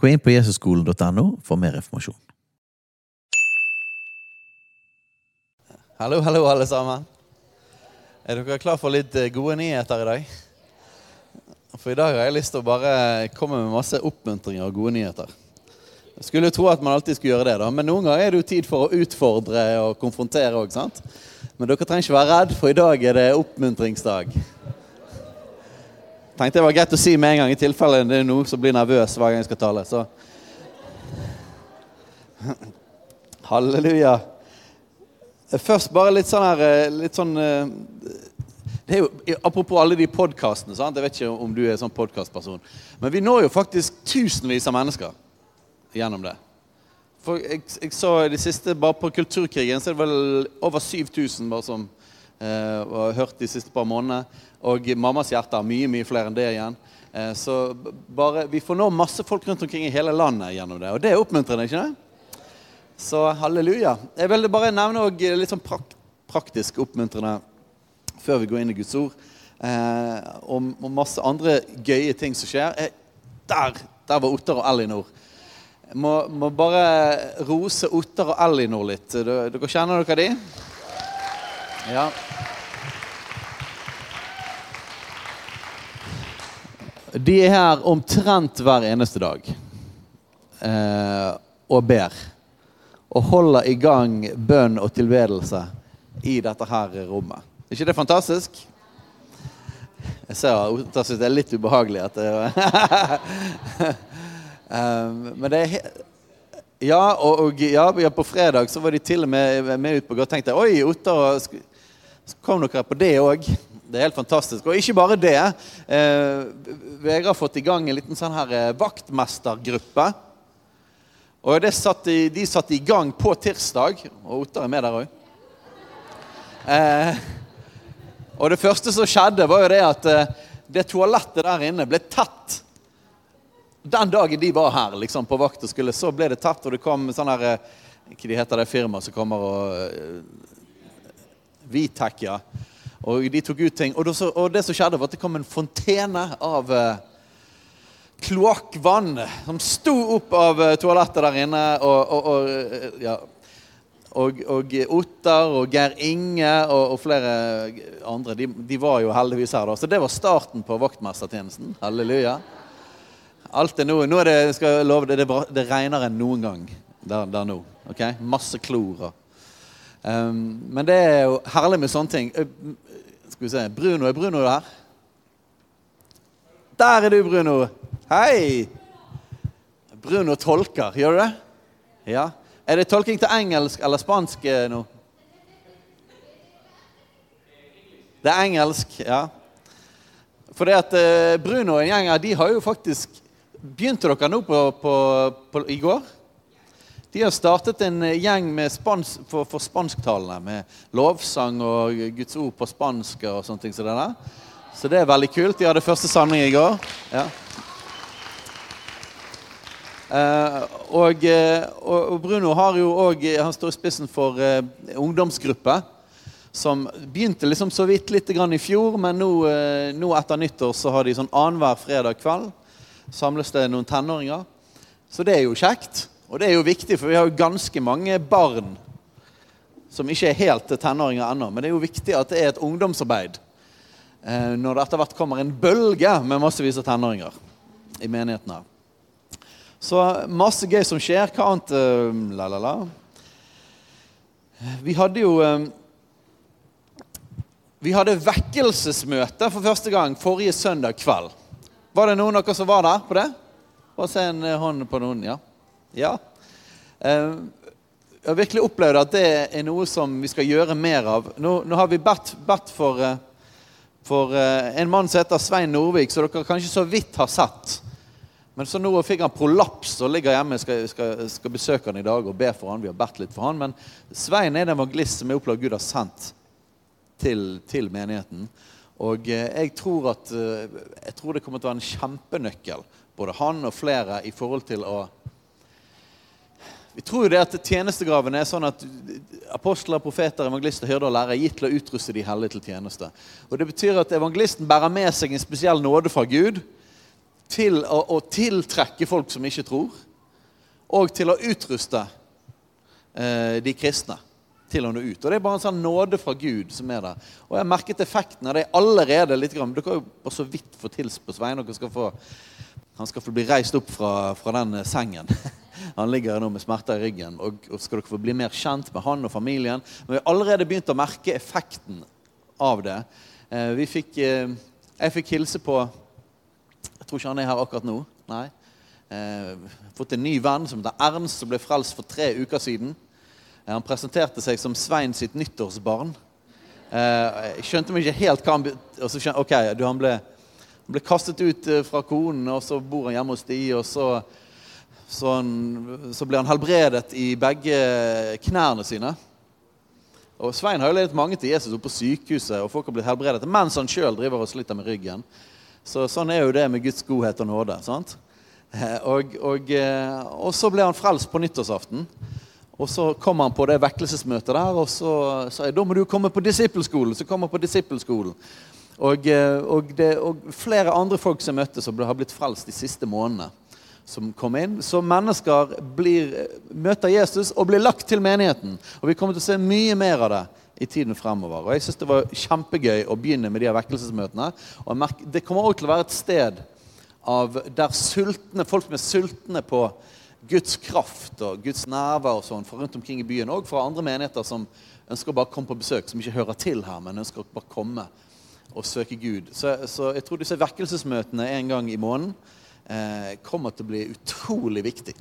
Gå inn på jesusskolen.no for mer informasjon. Hallo, hallo, alle sammen. Er dere klar for litt eh, gode nyheter i dag? For i dag har jeg lyst til å bare komme med masse oppmuntringer og gode nyheter. Jeg skulle jo tro at man alltid skulle gjøre det, da, men noen ganger er det jo tid for å utfordre og konfrontere òg. Men dere trenger ikke være redd, for i dag er det oppmuntringsdag. Tenkte det var greit å si med en gang, i tilfelle det er noen som blir nervøs hver gang jeg skal tale. Så Halleluja. Først bare litt sånn her eh, litt sånn eh, det jo, Apropos alle de podkastene. Jeg vet ikke om du er sånn podkastperson. Men vi når jo faktisk tusenvis av mennesker gjennom det. For jeg, jeg så de siste, Bare på Kulturkrigen så er det vel over 7000 bare som eh, har hørt de siste par månedene. Og Mammas hjerte har mye mye flere enn det igjen. Eh, så bare, vi får nå masse folk rundt omkring i hele landet gjennom det. Og det er oppmuntrende, ikke det? Så halleluja. Jeg vil bare nevne litt sånn prak praktisk oppmuntrende før vi går inn i Guds ord. Eh, og, og, masse andre gøye ting som skjer. Der, der var Ottar og Ellinor. Må, må bare rose Ottar og Ellinor litt. Dere kjenner dere de? Ja. De er her omtrent hver eneste dag eh, og ber. Og holder i gang bønn og tilbedelse i dette her rommet. Er ikke det fantastisk? Jeg ser syns det er litt ubehagelig at det Um, men det er ja, og, og ja, på fredag så var de til og med med ut på og tenkte Oi, Ottar, kom dere på det òg? Det er helt fantastisk. Og ikke bare det. Eh, Vegard har fått i gang en liten sånn her eh, vaktmestergruppe. Og satt i, De satte i gang på tirsdag, og Ottar er med der òg. Eh, og det første som skjedde, var jo det at eh, det toalettet der inne ble tatt den dagen de var her liksom, på vakt og skulle, så ble det tatt, og det kom sånn her eh, Hva de heter det firmaet som kommer og uh, takker. Og de tok ut ting. Og det, og det, som skjedde, var at det kom en fontene av uh, kloakkvann som sto opp av uh, toalettet der inne. Og, og, og, ja. og, og Ottar og Geir Inge og, flere andre, de, de, var jo heldigvis her. da. Så det var starten på vaktmestertjenesten. Halleluja. Alt er nå, nå er det, skal jeg love, det, det, det regner enn noen gang der, der nå. ok? Masse klor. Um, men det er jo herlig med sånne ting. Uh, skal vi se Bruno, er Bruno der? Der er du, Bruno. Hei! Bruno tolker. Gjør du det? Ja. Er det tolking til engelsk eller spansk eh, nå? Det er engelsk, ja. For det at uh, Bruno og en gjeng de har jo faktisk Begynte dere nå på, på, på, i går? De har startet en gjeng spansk, for, for spansktalende med lovsang og Guds ord på spansk og sånne ting. som det, så det er veldig kult. De hadde første samling i går. Ja. Uh, og, og, Bruno har jo òg Han står i spissen for uh, ungdomsgruppe. Som begynte liksom så vidt litt i fjor, men nå, uh, nå etter nyttår så har de sånn annenhver fredag kveld samles det noen tenåringer. Så det er jo kjekt. Og det er jo viktig, for vi har jo ganske mange barn som ikke er helt tenåringer ennå. Men det er jo viktig at det er et ungdomsarbeid eh, når det etter hvert kommer en bølge med massevis av tenåringer i menigheten her. Så masse gøy som skjer. Hva annet? Uh, la, la, la. Vi hadde jo uh, Vi hadde vekkelsesmøte for første gang forrige søndag kveld. Var det noen av dere som var der på det? Bare se en eh, hånd på noen. Ja. Ja. Eh, jeg har virkelig opplevd at det er noe som vi skal gjøre mer av. Nå, nå har vi bedt, bedt for, eh, for, en mann som heter Svein Norvik, som dere kanskje så vidt har sett. Men så nå fikk han prolaps og ligger hjemme. Skal, skal, skal besøke han i dag og be for han. Vi har bedt litt for han. Men Svein er en evangelist som jeg opplever Gud har sendt til, til menigheten. Og eh, jeg tror at eh, jeg tror det kommer til å være en kjempenøkkel, både han og flere, i forhold til å Vi tror jo det at tjenestegraven er sånn at apostler, profeter, evangelister, hyrder og lærere er gitt til å utruste de hellige til tjeneste. Og Det betyr at evangelisten bærer med seg en spesiell nåde fra Gud til å, å tiltrekke folk som ikke tror, og til å utruste eh, de kristne til å nå ut. Og Det er bare en sånn nåde fra Gud som er der. Og Jeg har merket effekten av det allerede. litt. Grann. Dere har jo bare så vidt fått hils på skal få, han skal få bli reist opp fra, fra den eh, sengen. Han ligger nå med smerter i ryggen. Og, og skal dere få bli mer kjent med han og familien. Men vi har allerede begynt å merke effekten av det. Eh, fikk, eh, jeg fikk hilse på Jeg tror ikke han er her akkurat nå. Nei. Eh, fått en ny venn som heter Ernst, som ble frelst for tre uker siden. Eh, Han presenterte seg som Svein sitt nyttårsbarn. Eh, Jeg skjønte meg ikke helt hva han og så skjønte, Ok, du, han ble, han ble kastet ut eh, fra konen, og så bor han hjemme hos de, og så, så, han, så ble han helbredet i begge knærne sine. Og Svein har jo ledet mange til Jesus oppe på sykehuset, og folk har blitt helbredet mens han sjøl driver og sliter med ryggen. Så sånn er jo det med Guds godhet og nåde. sant? Eh, Og, og, eh, og så ble han frelst på nyttårsaften. Og så kom han på det vekkelsesmøtet der, og så sa jeg da må du komme på disippelskolen. Så kom han på disippelskolen. Og, eh, og, det, og flere andre folk som jeg møtte, som har blitt frelst de siste månedene. Som kom inn. Så mennesker blir, eh, møter Jesus og blir lagt til menigheten. Og vi kommer til å se mye mer av det i tiden fremover. Og jeg syns det var kjempegøy å begynne med de vekkelsesmøtene. Og det kommer også til å være et sted av der sultne, folk som er sultne på Guds kraft og Guds nerver og sånn, fra rundt omkring i byen. Og fra andre menigheter som ønsker å bare komme på besøk, som ikke hører til her, men ønsker å bare komme og søke Gud. Så, så jeg tror disse vekkelsesmøtene en gang i måneden eh, kommer til å bli utrolig viktig.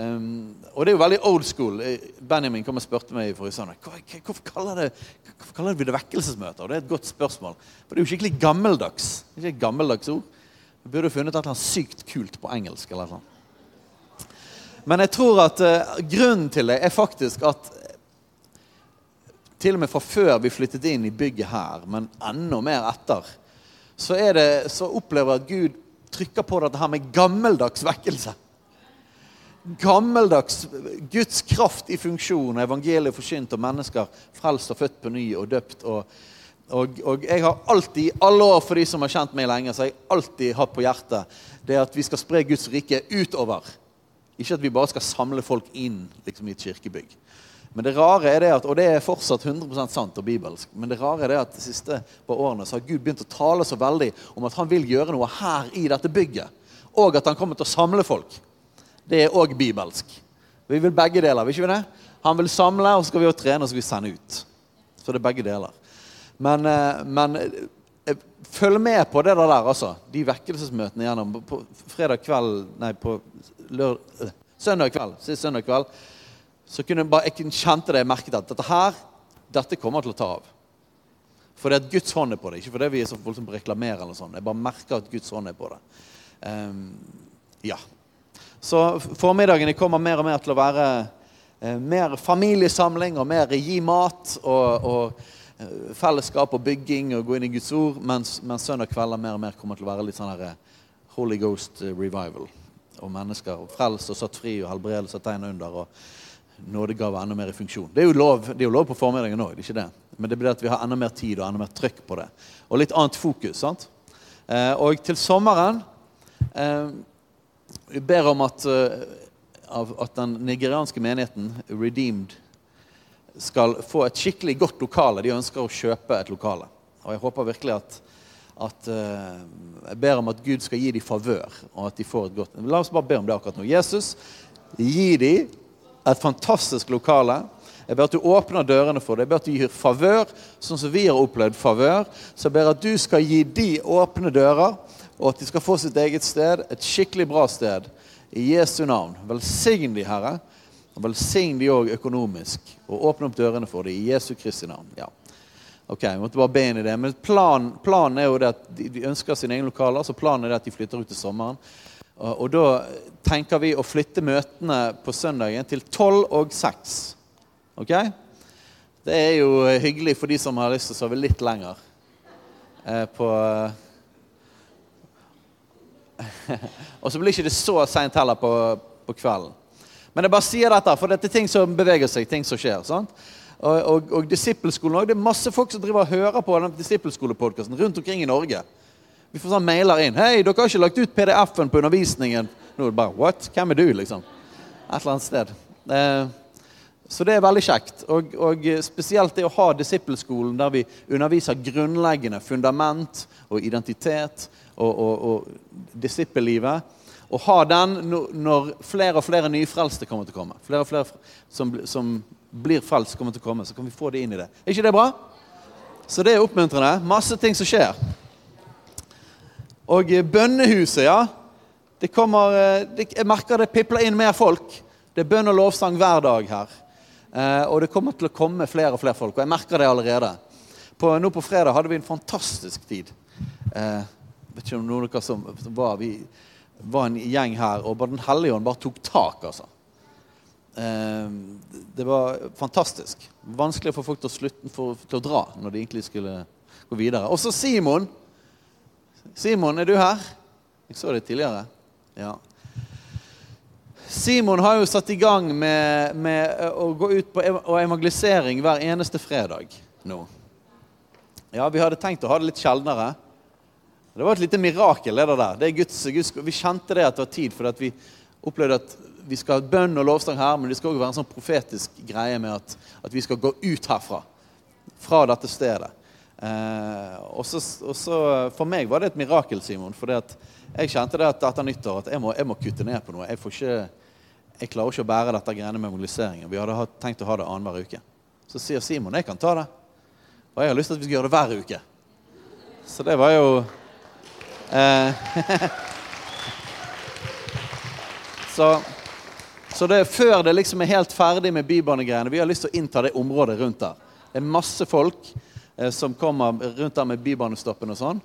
Um, og det er jo veldig old school. Benjamin kom og spurte meg forrige søndag «Hva- hva- hvorfor kaller, det, hvorfor kaller vi det vekkelsesmøter. Og det er et godt spørsmål. For det er jo skikkelig gammeldags. Det er ikke et gammeldags ord. Vi burde funnet et eller annet sykt kult på engelsk. eller noe. Men jeg tror at uh, grunnen til det er faktisk at til og med fra før vi flyttet inn i bygget her, men enda mer etter, så, det, så opplever jeg at Gud trykker på dette her med gammeldags vekkelse. Gammeldags Guds kraft i funksjon, evangeliet forkynt, og mennesker frelst og født på ny og døpt. og og, og jeg har alltid, i alle år for de som har kjent meg lenge, så har jeg alltid hatt på hjertet det at vi skal spre Guds rike utover. Ikke at vi bare skal samle folk inn liksom, i et kirkebygg. Men det rare er det at, Og det er fortsatt 100% sant og bibelsk. Men det rare er det at de siste par årene så har Gud begynt å tale så veldig om at han vil gjøre noe her i dette bygget. Og at han kommer til å samle folk. Det er òg bibelsk. Vi vil begge deler. vil ikke vi det? Han vil samle, og så skal vi også trene og så skal vi sende ut. Så det er begge deler. Men, eh, men eh, følg med på det der, altså. De vekkelsesmøtene gjennom på fredag kveld Nei, på lør, øh, søndag kveld. Søndag kveld. Så kunne jeg bare, jeg kjente det, jeg merket at dette her, dette kommer til å ta av. For det er at Guds hånd er på det. Ikke fordi vi er så voldsomt reklamerer eller sånn. Jeg bare merker at Guds hånd er på det. Um, ja. Så formiddagen kommer mer og mer til å være uh, mer familiesamling og mer gi mat og, og uh, fellesskap og bygging og gå inn i Guds ord, mens, mens søndag kvelder mer og mer kommer til å være litt sånn her eh, Holy Ghost revival. Og mennesker og frelst og satt fri og helbredelse og tegn under. og nådegave enda mer i funksjon. Det er jo lov, er jo lov på formiddagen òg? Men det blir at vi har enda mer tid og enda mer trykk på det. Og litt annet fokus. sant? Eh, og til sommeren eh, Vi ber om at, uh, at den nigerianske menigheten, Redeemed, skal få et skikkelig godt lokale. De ønsker å kjøpe et lokale. Og jeg håper virkelig at, at uh, Jeg ber om at Gud skal gi dem favør, og at de får et godt La oss bare be om det akkurat nå. Jesus, gi dem et fantastisk lokale. Jeg ber at du åpner dørene for det. Jeg ber at du gir favør, sånn som vi har opplevd favør. Så jeg ber at du skal gi de åpne dører, og at de skal få sitt eget sted, et skikkelig bra sted. I Jesu navn. Velsign de, Herre. Og velsign de òg økonomisk. Og åpne opp dørene for de i Jesu Kristi navn. Ja. Ok, vi måtte bare be inn i det. Men planen, planen er jo det at de ønsker sine egne lokaler, så planen er det at de flytter ut til sommeren. Og, da tenker vi å flytte møtene på søndagen til 12 og 6. Ok? Det er jo hyggelig for de som har lyst til å sove litt lenger. Eh, på Og så blir ikke det så seint heller på, på, kvelden. Men jeg bare sier dette, for dette er ting som beveger seg, ting som skjer. sant? Og, og, og Disippelskolen òg. Det er masse folk som driver og hører på den disippelskolepodkasten rundt omkring i Norge. Vi får sånn mailer inn. 'Hei, dere har ikke lagt ut PDF-en på undervisningen.' Nå er det bare 'What? Hvem er du?' liksom. Et eller annet sted. Eh, så det er veldig kjekt. Og, og, spesielt det å ha disippelskolen der vi underviser grunnleggende fundament og identitet og, og, og disippellivet. Og ha den når flere og flere nyfrelste kommer til å komme. Flere og flere som, som blir frelst, kommer til å komme. Så kan vi få det inn i det. Er ikke det bra? Så det er oppmuntrende. Masse ting som skjer. Og bønnehuset, ja. Det kommer, eh, jeg merker det pipler inn mer folk. Det er bønn og lovsang hver dag her. Eh, og det kommer til å komme flere og flere folk. Og jeg merker det allerede. På, nå på fredag hadde vi en fantastisk tid. Eh, vet ikke om noen av dere som, var Vi var en gjeng her, og Den hellige ånd bare tok tak, altså. Eh, det var fantastisk. Vanskelig for folk til å, slutte, for, til å dra når de egentlig skulle gå videre. Og så Simon. Simon, er du her? Jeg så det tidligere. Ja. Simon har jo satt i gang med, med å gå ut på evangelisering hver eneste fredag nå. Ja, Vi hadde tenkt å ha det litt sjeldnere. Det var et lite mirakel. det der. Det er Guds, Guds, vi kjente det at det var tid, for vi opplevde at vi skal ha bønn og lovsang her, men det skal også være en sånn profetisk greie med at, at vi skal gå ut herfra. Fra dette stedet. Eh, og så For meg var det et mirakel, Simon. For jeg kjente det at etter nyttår at jeg må, jeg må, kutte ned på noe. Jeg, ikke, jeg klarer ikke å bære dette greiene med mobiliseringen. Vi hadde tenkt å ha det annenhver uke. Så sier Simon jeg kan ta det. Og jeg har lyst til at vi skal gjøre det hver uke. Så det var jo eh, Så så det før det liksom er helt ferdig med bybanegreiene. Vi har lyst til å innta det området rundt der. Det er masse folk som kommer rundt der med bybanestoppen og sånn.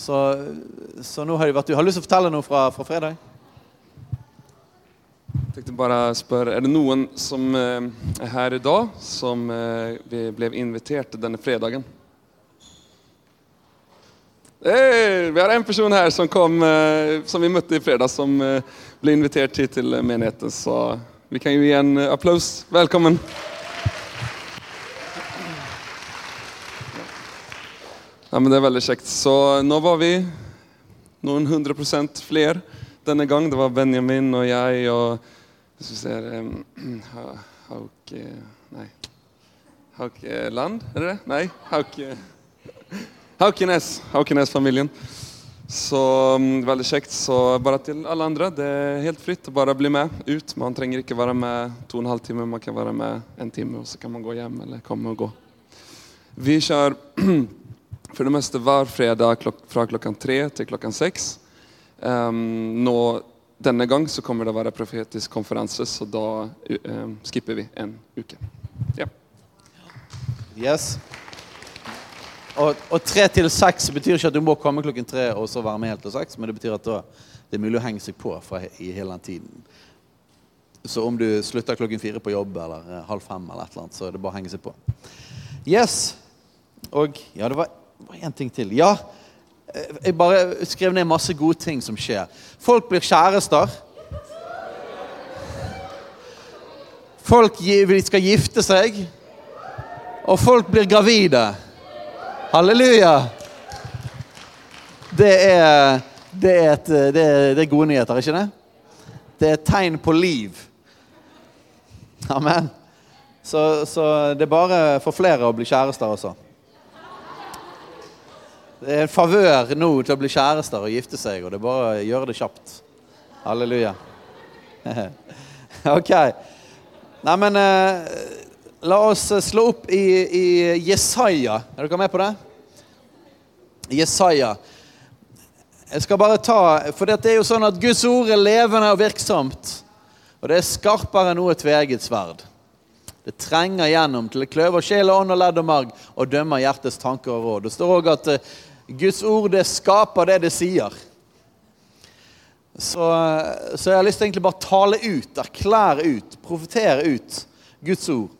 Så, så, nå har de vært Har du lyst til å fortelle noe fra, fra fredag? Jeg tenkte bare spørre, Er det noen som eh, er her i dag som eh, ble invitert denne fredagen? Hey, vi har en person her som, kom, eh, som vi møtte i fredag, som ble invitert hit til menigheten. Så vi kan jo gi en applaus. Velkommen. Ja, men Det er veldig kjekt. Så nå var vi noen hundre prosent flere denne gang. Det var Benjamin og jeg og Hvis vi ser um, Nei. Haukeland, er det det? Nei. Hauke Haukenes. Haukenes-familien. Så um, veldig kjekt. Så bare til alle andre, det er helt fritt å bare bli med ut. Man trenger ikke være med to og en halv time, man kan være med en time, og så kan man gå hjem eller komme og gå. Vi kjører for det meste hver fredag klok fra klokken tre til klokken seks. Um, nå, denne gang så kommer det å være profetisk konferanse, så da uh, skipper vi en uke. Ja. Yes. Og, og, tre til seks betyr ikke at du må komme klokken tre og så være med helt til seks, men det betyr at da, det er mulig å henge seg på fra, i hele den tiden. Så om du slutter klokken fire på jobb eller eh, halv fem, eller et eller annet, så er det bare å henge seg på. Yes. Og ja, det var én ting til. Ja, eh, jeg bare skrev ned masse gode ting som skjer. Folk blir kjærester. Folk skal gifte seg. Og folk blir gravide. Halleluja! Det er, det, er et, det, er, det er, gode nyheter, ikke det? Det er et tegn på liv. Amen. Så, så det er bare for flere å bli kjærester også. Det er en favør nå til å bli kjærester og gifte seg, og det er bare å gjøre det kjapt. Halleluja. ok. Neimen eh, La oss eh, slå opp i, i Jesaja. Er dere med på det? Jesaja. Jeg skal bare ta, For det er jo sånn at Guds ord er levende og virksomt. Og det er skarpere enn noe tveget sverd. Det trenger gjennom til det kløver sjel og ånd og ledd og marg og dømmer hjertets tanker og råd. Det står òg at eh, Guds ord det skaper det det sier. så, så jeg har lyst til egentlig bare tale ut, erklære ut, profetere ut Guds ord.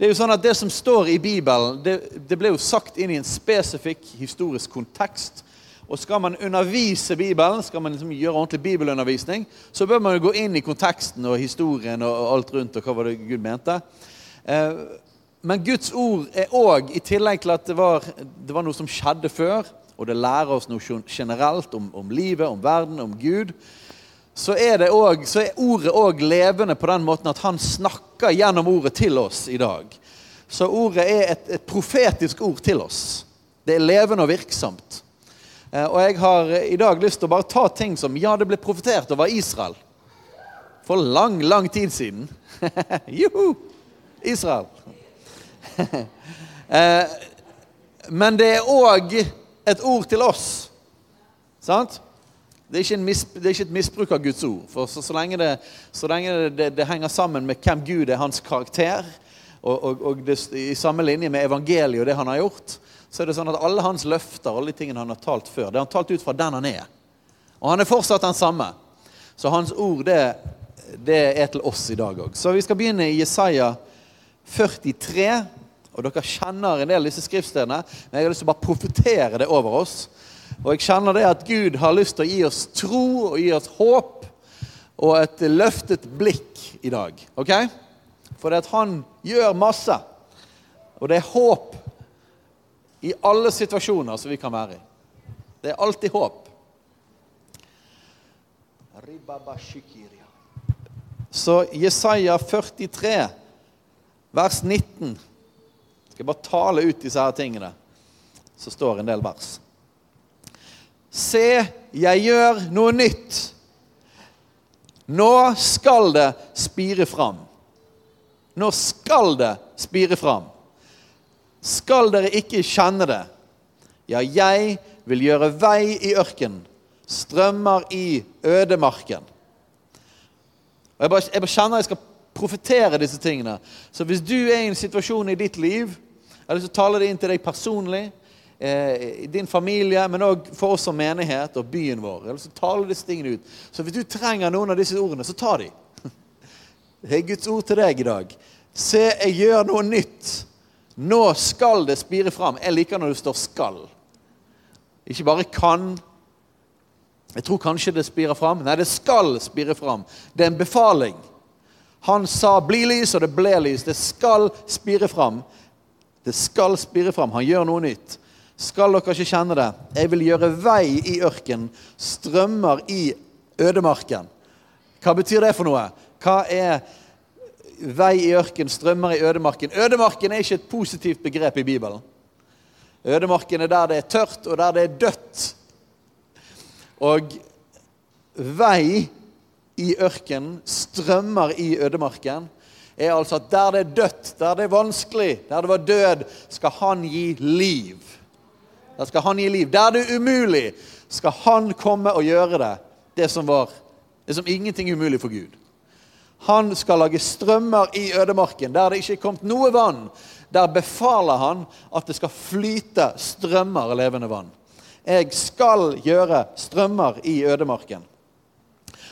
Det er jo sånn at det som står i Bibelen, det, det ble jo sagt inn i en spesifikk historisk kontekst. Og skal man undervise Bibelen, skal man liksom gjøre ordentlig bibelundervisning, så bør man jo gå inn i konteksten og historien og, alt rundt og hva var det Gud mente. Eh, men Guds ord er òg, i tillegg til at det var, det var, noe som skjedde før, og det lærer oss noe generelt om, om livet, om verden, om Gud, så er, også, så er ordet òg levende på den måten at han snakker gjennom ordet til oss i dag. Så ordet er et, et profetisk ord til oss. Det er levende og virksomt. Eh, og jeg har i dag lyst til å bare ta ting som Ja, det ble profetert over Israel. For lang, lang tid siden. Juhu! Israel. Eh, men det er òg et ord til oss. Sant? Det er, mis, det er, ikke et misbruk av Guds ord. For så, så lenge, det, så lenge det, det, henger sammen med hvem Gud er, hans karakter, og, og, og i samme linje med evangeliet og det han har gjort, så er det sånn at alle hans løfter alle de tingene han har talt før, det har han talt ut fra den han er. Og han er fortsatt den samme. Så hans ord, det, er til oss i dag òg. Så vi skal begynne i Jesaja 43. Og dere kjenner en del av disse skriftstedene, men jeg har lyst til å bare profetere det over oss. Og jeg kjenner det at Gud har lyst til å gi oss tro og gi oss håp og et løftet blikk i dag. ok? For det at han gjør masse. Og det er håp i alle situasjoner som vi kan være i. Det er alltid håp. Så Jesaja 43, vers 19 Skal jeg bare tale ut disse her tingene. Så står en del vers. Se, jeg gjør noe nytt. Nå skal det spire fram. Nå skal det spire fram. Skal dere ikke kjenne det? Ja, jeg vil gjøre vei i ørkenen, strømmer i ødemarken. Og jeg bare, jeg bare kjenner jeg skal profetere disse tingene. Så hvis du er i en situasjon i ditt liv Jeg har lyst til å tale det inn til deg personlig eh, i din familie, men òg for oss som menighet og byen vår. Jeg har lyst til å tale disse tingene ut. Så hvis du trenger noen av disse ordene, så ta de. Det er Guds ord til deg i dag. Se, jeg gjør noe nytt. Nå skal det spire fram. Jeg liker når det står 'skal'. Ikke bare 'kan'. Jeg tror kanskje det spirer fram. Nei, det skal spire fram. Det er en befaling. Han sa 'bli lys', og det ble lys. Det skal spire fram. Det skal spire fram. Han gjør noe nytt. Skal dere ikke kjenne det? Jeg vil gjøre vei i ørken, strømmer i ødemarken. Hva betyr det for noe? Hva er vei i ørken, strømmer i ødemarken? Ødemarken er ikke et positivt begrep i Bibelen. Ødemarken er der det er tørt, og der det er dødt. Og vei i ørken, strømmer i ødemarken, er altså at der det er dødt, der det er vanskelig, der det var død, skal han gi liv. Der skal han gi liv. Der det er umulig, skal han komme og gjøre det. Det som var det som ingenting er umulig for Gud. Han skal lage strømmer i ødemarken der det ikke er kommet noe vann. Der befaler han at det skal flyte strømmer av levende vann. Jeg skal gjøre strømmer i ødemarken.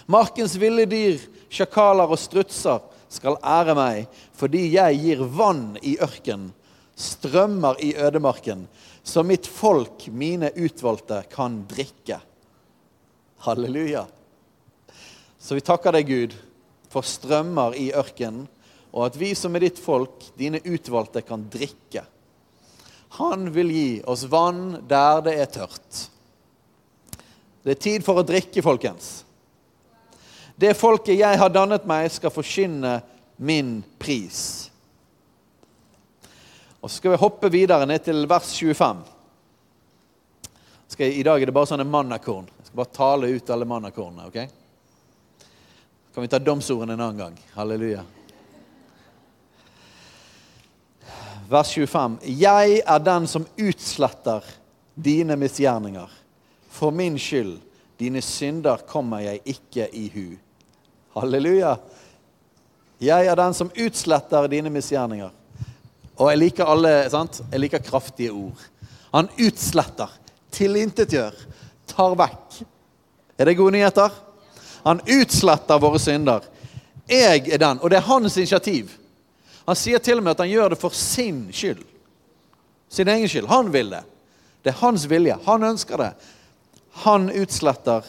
Markens ville dyr, sjakaler og strutser skal ære meg, fordi jeg gir vann i ørken, strømmer i ødemarken, så mitt folk, mine utvalgte, kan drikke. Halleluja. Så vi takker deg, Gud, for strømmer i ørkenen, og at vi som er ditt folk, dine utvalgte, kan drikke. Han vil gi oss vann der det er tørt. Det er tid for å drikke, folkens. Det folket jeg har dannet meg, skal forkynne min pris. Og Så skal vi hoppe videre ned til vers 25. Jeg, I dag er det bare sånne mannakorn. Jeg skal bare tale ut alle mannakornene. ok? Kan vi ta domsordene en annen gang. Halleluja. Vers 25. Jeg er den som utsletter dine misgjerninger. For min skyld, dine synder, kommer jeg ikke i hu. Halleluja. Jeg er den som utsletter dine misgjerninger. Og jeg liker alle, sant? Jeg liker kraftige ord. Han utsletter, tilintetgjør, tar vekk. Er det gode nyheter? Han utsletter våre synder. Jeg er den. Og det er hans initiativ. Han sier til og med at han gjør det for sin skyld. Sin egen skyld. Han vil det. Det er hans vilje. Han ønsker det. Han utsletter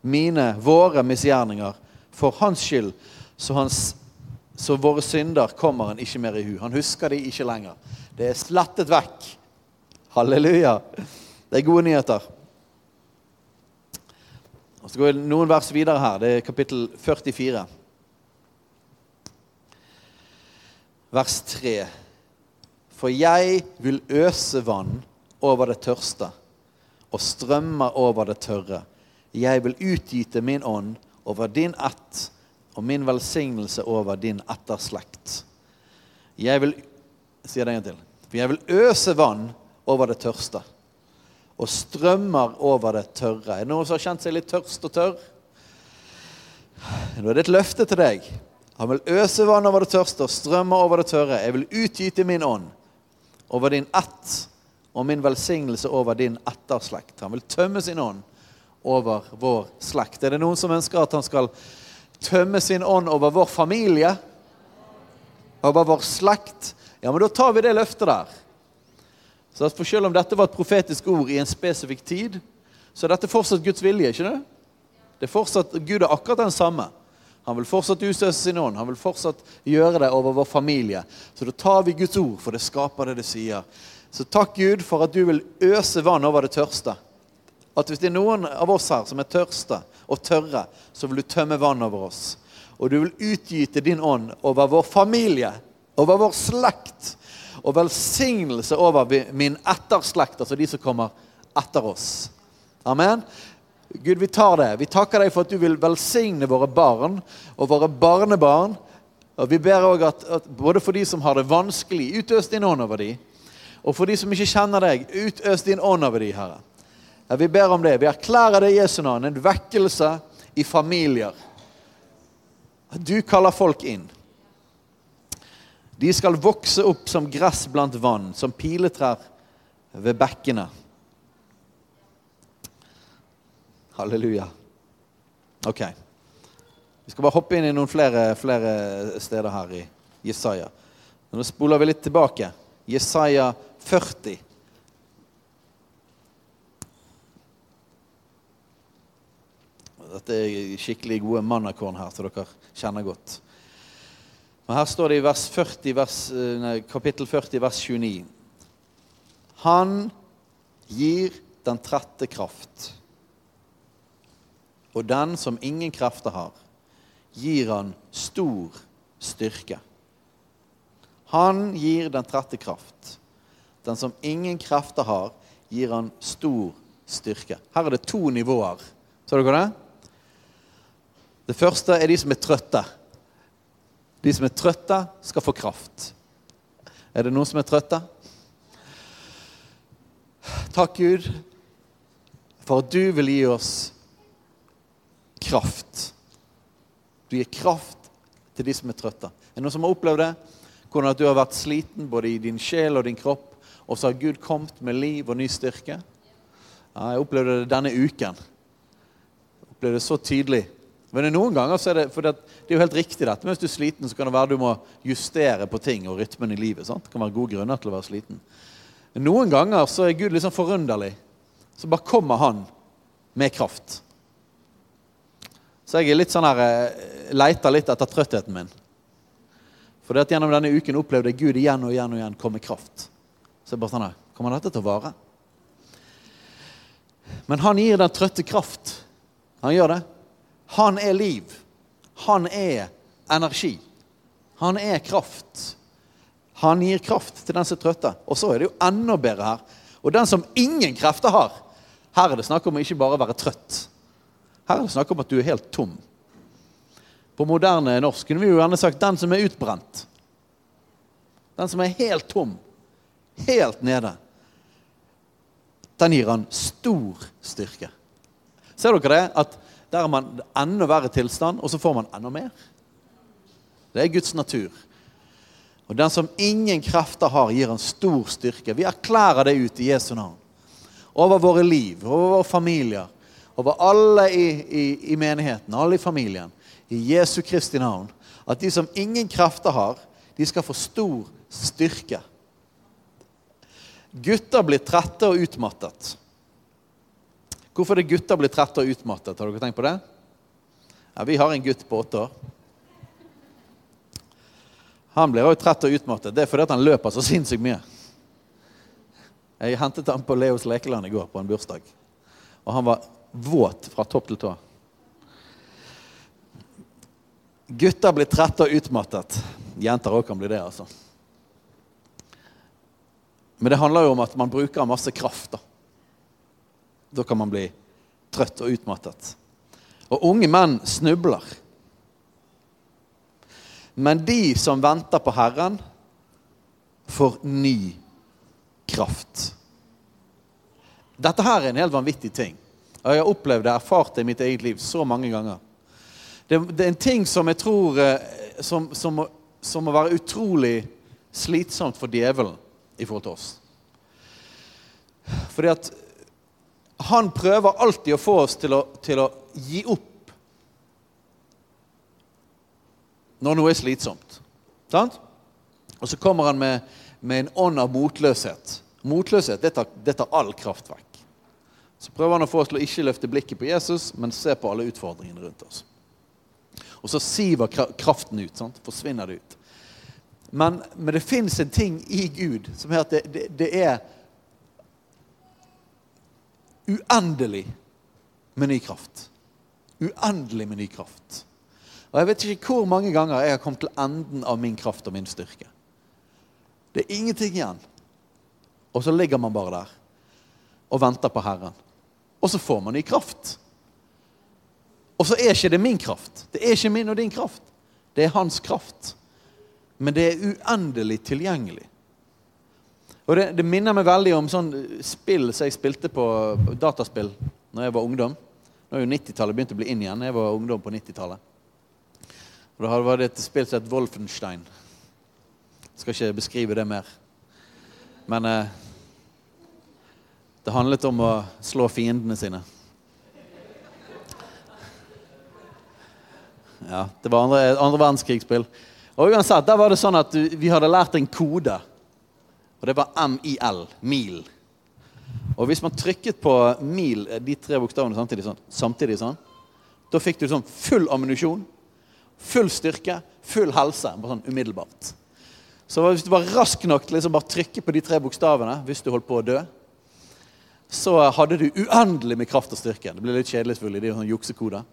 mine, våre misgjerninger for hans skyld, så, hans, så våre synder kommer han ikke mer i hu. Han husker de ikke lenger. Det er slettet vekk. Halleluja. Det er gode nyheter. Og Så går vi noen vers videre her. Det er kapittel 44. Vers 3. For jeg vil øse vann over det tørste og strømmer over det tørre. Jeg vil utgyte min ånd over din ett og min velsignelse over din etterslekt. Jeg vil sier det en gang til. For jeg vil øse vann over det tørste og strømmer over det tørre. Er det noen som har kjent seg litt tørst og tørr? Nå er det et løfte til deg. Han vil øse vann over det tørste og strømmer over det tørre. Jeg vil utgyte min ånd over din ett og min velsignelse over din etterslekt. Han vil tømme sin ånd over vår slekt. Er det noen som ønsker at han skal tømme sin ånd over vår familie? Over vår slekt? Ja, men da tar vi det løftet der. Så for Selv om dette var et profetisk ord i en spesifikk tid, så er dette fortsatt Guds vilje. ikke det? Det er fortsatt, Gud er akkurat den samme. Han vil fortsatt utøse sin ånd. Han vil fortsatt gjøre det over vår familie. Så da tar vi Guds ord, for det skaper det det sier. Så takk, Gud, for at du vil øse vann over det tørste. At hvis det er noen av oss her som er tørste og tørre, så vil du tømme vann over oss. Og du vil utgyte din ånd over vår familie, over vår slekt og velsignelse over min etterslekt, altså de som kommer etter oss. Amen. Gud, vi tar det. Vi takker deg for at du vil velsigne våre barn og våre barnebarn. Og Vi ber òg at, at, både for de som har det vanskelig, utøs din ånd over dem. Og for de som ikke kjenner deg, utøs din ånd over dem, Herre. Vi ber om det. Vi erklærer det i Jesu navn. En vekkelse i familier. Du kaller folk inn. De skal vokse opp som gress blant vann, som piletrær ved bekkene. Halleluja. Ok. Vi skal bare hoppe inn i noen flere, flere steder her i Jesaja. Nå spoler vi litt tilbake. Jesaja 40. Dette er skikkelig gode mannakorn her, så dere kjenner godt. Men Her står det i vers 40, vers, eh, nei, kapittel 40, vers 29. Han gir den trette kraft. Og den som ingen krefter har, gir han stor styrke. Han gir den trette kraft. Den som ingen krefter har, gir han stor styrke. Her er det to nivåer. Så dere det? Det første er de som er trøtte. De som er trøtte, skal få kraft. Er det noen som er trøtte? Takk, Gud, for at du vil gi oss kraft. Du gir kraft til de som er trøtte. Er det noen som har opplevd det? Hvordan at du har vært sliten både i din sjel og din kropp, og så har Gud kommet med liv og ny styrke? Ja, jeg opplevde det denne uken. Jeg opplevde det så tydelig. Men noen ganger så er det for det, det er jo helt riktig dette. Men hvis du er sliten, så kan det være du må justere på ting og rytmen i livet. Sant? Det kan være gode grunner til å være sliten. Men noen ganger så er Gud liksom forunderlig. Så bare kommer han med kraft. Så jeg er litt sånn her eh, leiter litt etter trøttheten min. For det at gjennom denne uken opplevde jeg Gud igjen og igjen og igjen komme kraft. Så jeg bare sånn her Kommer dette til å vare? Men han gir den trøtte kraft. Han gjør det. Han er liv. Han er energi. Han er kraft. Han gir kraft til den som er trøtte. Og så er det jo enda bedre her. Og den som ingen krefter har. Her er det snakk om å ikke bare være trøtt. Her er det snakk om at du er helt tom. På moderne norsk kunne vi jo gjerne sagt 'den som er utbrent'. Den som er helt tom. Helt nede. Den gir han stor styrke. Ser dere det? At der er man enda verre tilstand, og så får man enda mer. Det er Guds natur. Og den som ingen krefter har, gir en stor styrke. Vi erklærer det ut i Jesu navn. Over våre liv, over våre familier, over alle i, i, i menigheten, alle i familien, i Jesu Kristi navn, at de som ingen krefter har, de skal få stor styrke. Gutter blir trette og utmattet. Hvorfor er det gutter blir trette og utmattet? Har dere tenkt på det? Ja, Vi har en gutt på åtte år. Han blir også trett og utmattet. Det er fordi han løper så sinnssykt mye. Jeg hentet ham på Leos lekeland i går på en bursdag. Og han var våt fra topp til tå. Gutter blir trette og utmattet. Jenter òg kan bli det, altså. Men det handler jo om at man bruker masse kraft. Da Da kan man bli trøtt og utmattet. Og unge menn snubler. Men de som venter på Herren, får ny kraft. Dette her er en helt vanvittig ting. Og jeg har opplevd det, erfart det i mitt eget liv så mange ganger. Det, det er en ting som jeg tror eh, som, som, som må være utrolig slitsomt for djevelen i forhold til oss. Fordi at han prøver alltid å få oss til å, til å gi opp når noe er slitsomt. Sant? Og så kommer han med, med en ånd av motløshet. Motløshet det tar, det tar all kraft vekk. Så prøver han å få oss til å ikke løfte blikket på Jesus, men se på alle utfordringene rundt oss. Og så siver kraften ut. Sant? Forsvinner det ut. Men, men det fins en ting i Gud som er at det, det, det er uendelig med ny kraft. Uendelig med ny kraft. Og Jeg vet ikke hvor mange ganger jeg har kommet til enden av min kraft og min styrke. Det er ingenting igjen. Og så ligger man bare der og venter på Herren. Og så får man ny kraft. Og så er ikke det min kraft. Det er ikke min og din kraft. Det er hans kraft. Men det er uendelig tilgjengelig. Og det, det, minner meg veldig om sånn spill som jeg spilte på dataspill når jeg var ungdom. Nå er jo 90-tallet begynt å bli inn igjen. Jeg var ungdom på 90-tallet. Og Da var det et spill som het Wolfenstein. Jeg skal ikke beskrive det mer. Men eh, det handlet om å slå fiendene sine. Ja, Det var andre, andre verdenskrigsspill. Og uansett, Der var det sånn at vi hadde lært en kode. Og det var MIL. Mil. Og hvis man trykket på mil, eh, de tre bokstavene samtidig sånn, samtidig sånn da fikk du sånn full ammunisjon, full styrke, full helse. bare sånn umiddelbart. Så hvis du var rask nok til liksom bare trykke på de tre bokstavene hvis du holdt på å dø, så hadde du uendelig med kraft og styrke. Det blir litt kjedelig, selvfølgelig, det er jo sånn juksekoder.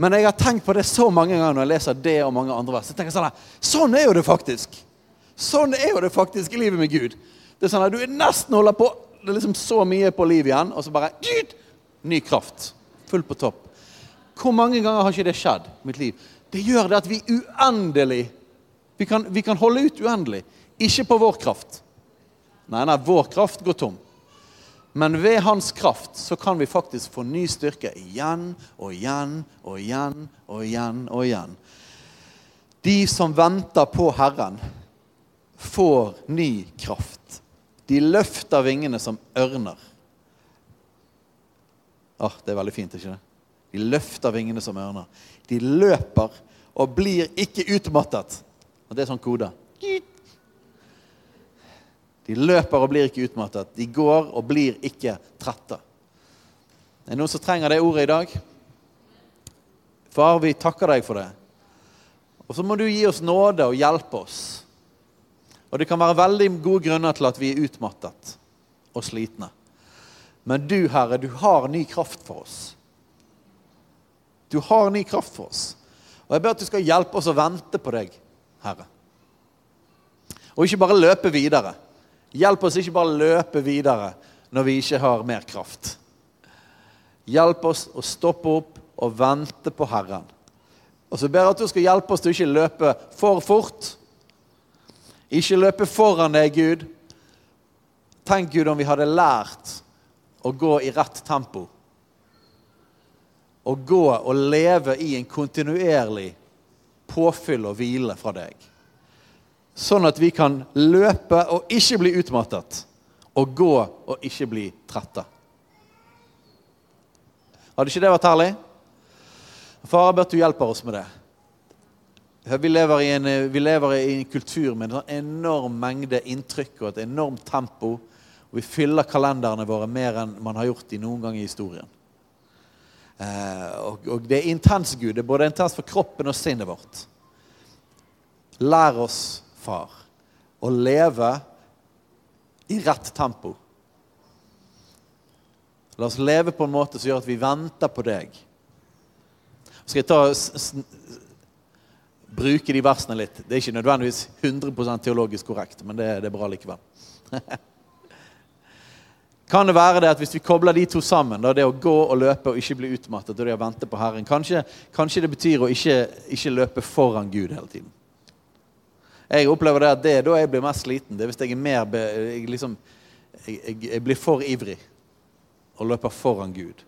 Men jeg har tenkt på det så mange ganger når jeg leser det og mange andre vers. Jeg tenker sånn, sånn er jo det faktisk. Sånn er jo det faktisk i livet med Gud. Det er sånn at Du er nesten holder på Det er liksom så mye på liv igjen, og så bare Ny kraft. Full på topp. Hvor mange ganger har ikke det skjedd i mitt liv? Det gjør det at vi uendelig vi kan, vi kan holde ut uendelig. Ikke på vår kraft. Nei, nei, vår kraft går tom. Men ved hans kraft så kan vi faktisk få ny styrke igjen og igjen og igjen og igjen og igjen. De som venter på Herren, får ny kraft. De løfter vingene som ørner. Ah, Det er veldig fint, ikke det? De løfter vingene som ørner. De løper og blir ikke utmattet. Og Det er sånn kode. De løper og blir ikke utmattet. De går og blir ikke trette. Er Det noen som trenger det ordet i dag. Far, vi takker deg for det. Og så må du gi oss nåde og hjelpe oss og det kan være veldig gode grunner til at vi er utmattet og slitne. Men du, Herre, du har ny kraft for oss. Du har ny kraft for oss. Og jeg ber at du skal hjelpe oss å vente på deg, Herre. Og ikke bare løpe videre. Hjelp oss ikke bare løpe videre når vi ikke har mer kraft. Hjelp oss å stoppe opp og vente på Herren. Og så ber jeg at du skal hjelpe oss til å ikke løpe for fort ikke løpe foran deg, Gud. Tenk, Gud, om vi hadde lært å gå i rett tempo. Å gå og leve i en kontinuerlig påfyll og hvile fra deg. Sånn at vi kan løpe og ikke bli utmattet, og gå og ikke bli trette. Hadde ikke det vært herlig? Far, jeg ber at du hjelper oss med det. Vi lever, i en, vi lever i en kultur med en sånn enorm mengde inntrykk og et enormt tempo. Og vi fyller kalenderne våre mer enn man har gjort i noen gang i historien. Eh, og, og, det er intens, Gud. Det er både intens for kroppen og sinnet vårt. Lær oss, far, å leve i rett tempo. La oss leve på en måte som gjør at vi venter på deg. Skal jeg ta bruke de versene litt. Det er ikke nødvendigvis 100% teologisk korrekt, men det, det er bra likevel. kan det være det at hvis vi kobler de to sammen, da, det å gå og løpe og ikke bli utmattet og det å vente på Herren Kanskje, kanskje det betyr å ikke, ikke, løpe foran Gud hele tiden. Jeg opplever det at det er da jeg blir mest sliten. Det er hvis jeg er mer jeg, liksom, jeg, jeg blir for ivrig og løper foran Gud.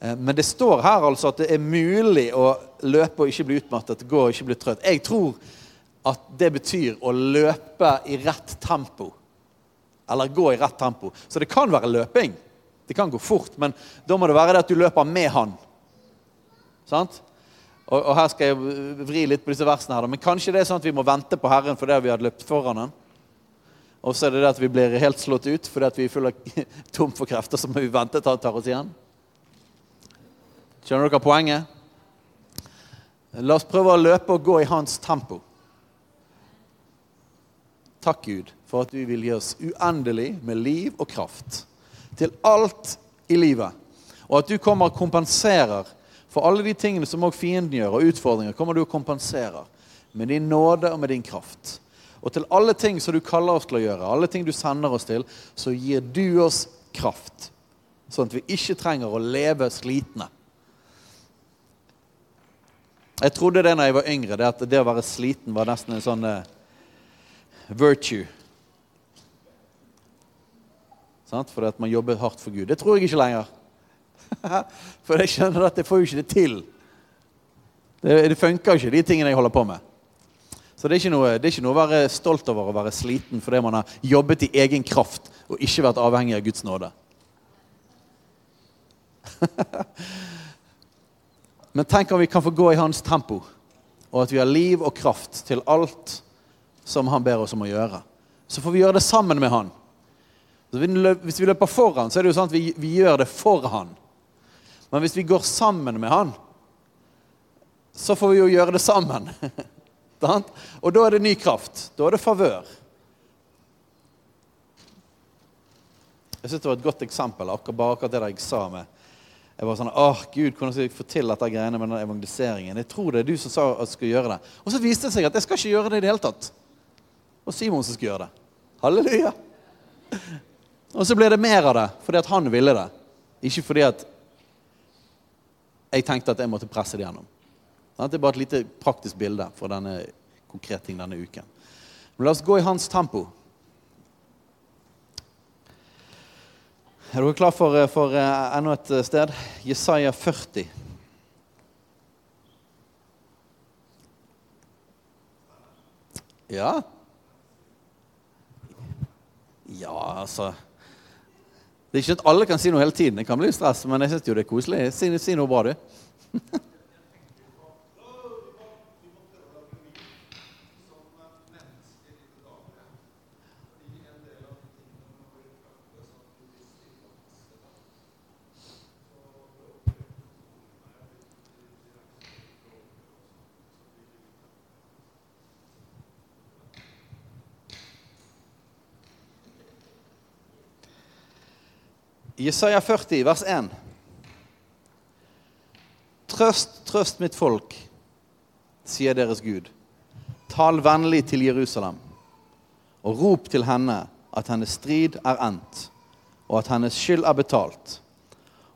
Eh, men det står her altså at det er mulig å løpe og ikke bli utmattet, gå og ikke bli trøtt. Jeg tror at det betyr å løpe i rett tempo. Eller gå i rett tempo. Så det kan være løping. Det kan gå fort, men da må det være det at du løper med han. Sant? Og, og her skal jeg vri litt på disse versene. her. Men kanskje det er sånn at vi må vente på Herren fordi vi hadde løpt foran han. Og så er det det at vi blir helt slått ut fordi vi er fulle tom for krefter. Så må vi vente til han tar oss igjen. Skjønner dere poenget? La oss prøve å løpe og gå i hans tempo. Takk, Gud, for at du vil gi oss uendelig med liv og kraft til alt i livet. Og at du kommer og kompenserer for alle de tingene som også fienden gjør, og utfordringer. kommer du og kompenserer med din nåde og med din kraft. Og til alle ting som du kaller oss til å gjøre, alle ting du sender oss til, så gir du oss kraft. Sånn at vi ikke trenger å leve slitne. Jeg trodde det når jeg var yngre, det at det å være sliten var nesten en sånn uh, virtue. Sant? Fordi at man jobber hardt for Gud. Det tror jeg ikke lenger. for jeg skjønner at jeg får jo ikke det til. Det, det funker ikke, de tingene jeg holder på med. Så det er, noe, det er, ikke noe, å være stolt over å være sliten fordi man har jobbet i egen kraft og ikke vært avhengig av Guds nåde. Men tenk om vi kan få gå i hans tempo, og at vi har liv og kraft til alt som han ber oss om å gjøre. Så får vi gjøre det sammen med han. Hvis vi løper foran, så er det jo sånn at vi, vi gjør det for han. Men hvis vi går sammen med han, så får vi jo gjøre det sammen. og da er det ny kraft. Da er det favør. Jeg syns det var et godt eksempel, akkurat akkurat det jeg sa med jeg var sånn åh, Gud, hvordan skal jeg få til dette greiene med den evangeliseringen? Jeg tror det er du som sa at du skulle gjøre det. Og så viste det seg at jeg skal ikke gjøre det i det hele tatt. Og Simon som skal gjøre det. Halleluja. Og så ble det mer av det fordi at han ville det. Ikke fordi at jeg tenkte at jeg måtte presse det gjennom. Det er bare et lite praktisk bilde for denne konkrete ting denne uken. Men la oss gå i hans tempo. Er dere klar for, eh, for uh, enda et eh, sted? Jesaja 40. Ja Ja, altså Det er ikke at alle kan si noe hele tiden. Det kan bli stress, men jeg syns jo det er koselig. Si, si noe bra, du. Jesaja 40, vers 1. Trøst, trøst mitt folk, sier deres Gud. Tal vennlig til Jerusalem, og rop til henne at hennes strid er endt, og at hennes skyld er betalt,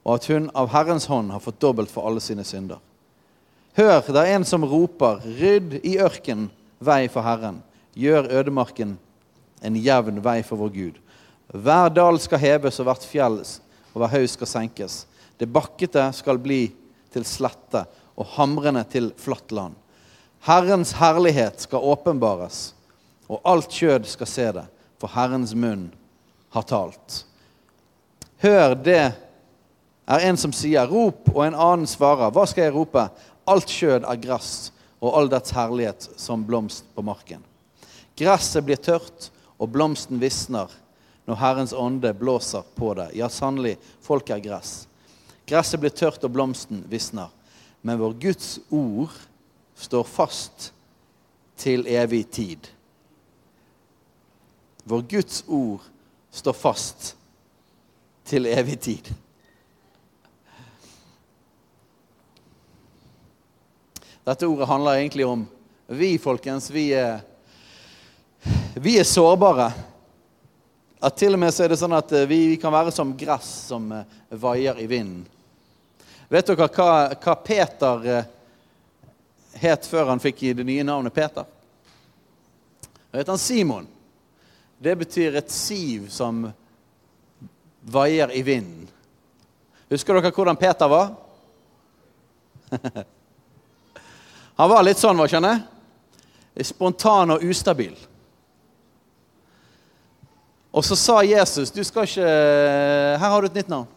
og at hun av Herrens hånd har fått dobbelt for alle sine synder. Hør, det er en som roper, rydd i ørken vei for Herren, gjør ødemarken en jevn vei for vår Gud. Hver dal skal heves, og hvert fjell og hver haug skal senkes. Det bakkete skal bli til slette, og hamrende til flatt land. Herrens herlighet skal åpenbares, og alt kjød skal se det, for Herrens munn har talt. Hør det er en som sier, 'Rop', og en annen svarer, 'Hva skal jeg rope?' Alt kjød er gress, og all dets herlighet som blomst på marken. Gresset blir tørt, og blomsten visner når Herrens ånde blåser på det. Ja, sannelig, folk er gress. Gresset blir tørt, og blomsten visner. Men vår Guds ord står fast til evig tid. Vår Guds ord står fast til evig tid. Dette ordet handler egentlig om vi, folkens. Vi er, vi er sårbare. At til og med så er det sånn at vi, vi kan være som gress som eh, vaier i vinden. Vet dere hva, hva Peter eh, het før han fikk det nye navnet Peter? Han het han Simon. Det betyr et siv som vaier i vinden. Husker dere hvordan Peter var? Han var litt sånn, hva han jeg? Spontan og ustabil. Og så sa Jesus du skal ikke Her har du et nytt navn.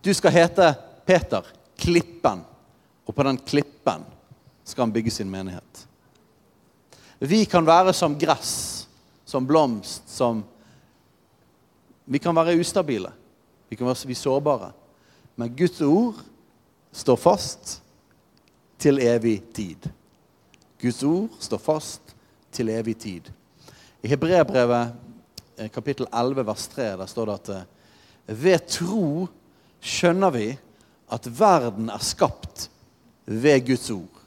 Du skal hete Peter, Klippen. Og på den klippen skal han bygge sin menighet. Vi kan være som gress, som blomst, som Vi kan være ustabile. Vi kan være sårbare. Men Guds ord står fast til evig tid. Guds ord står fast til evig tid. I Hebreabrevet eh, kapittel 11 vers 3 der står det at eh, ved tro skjønner vi at verden er skapt ved Guds ord.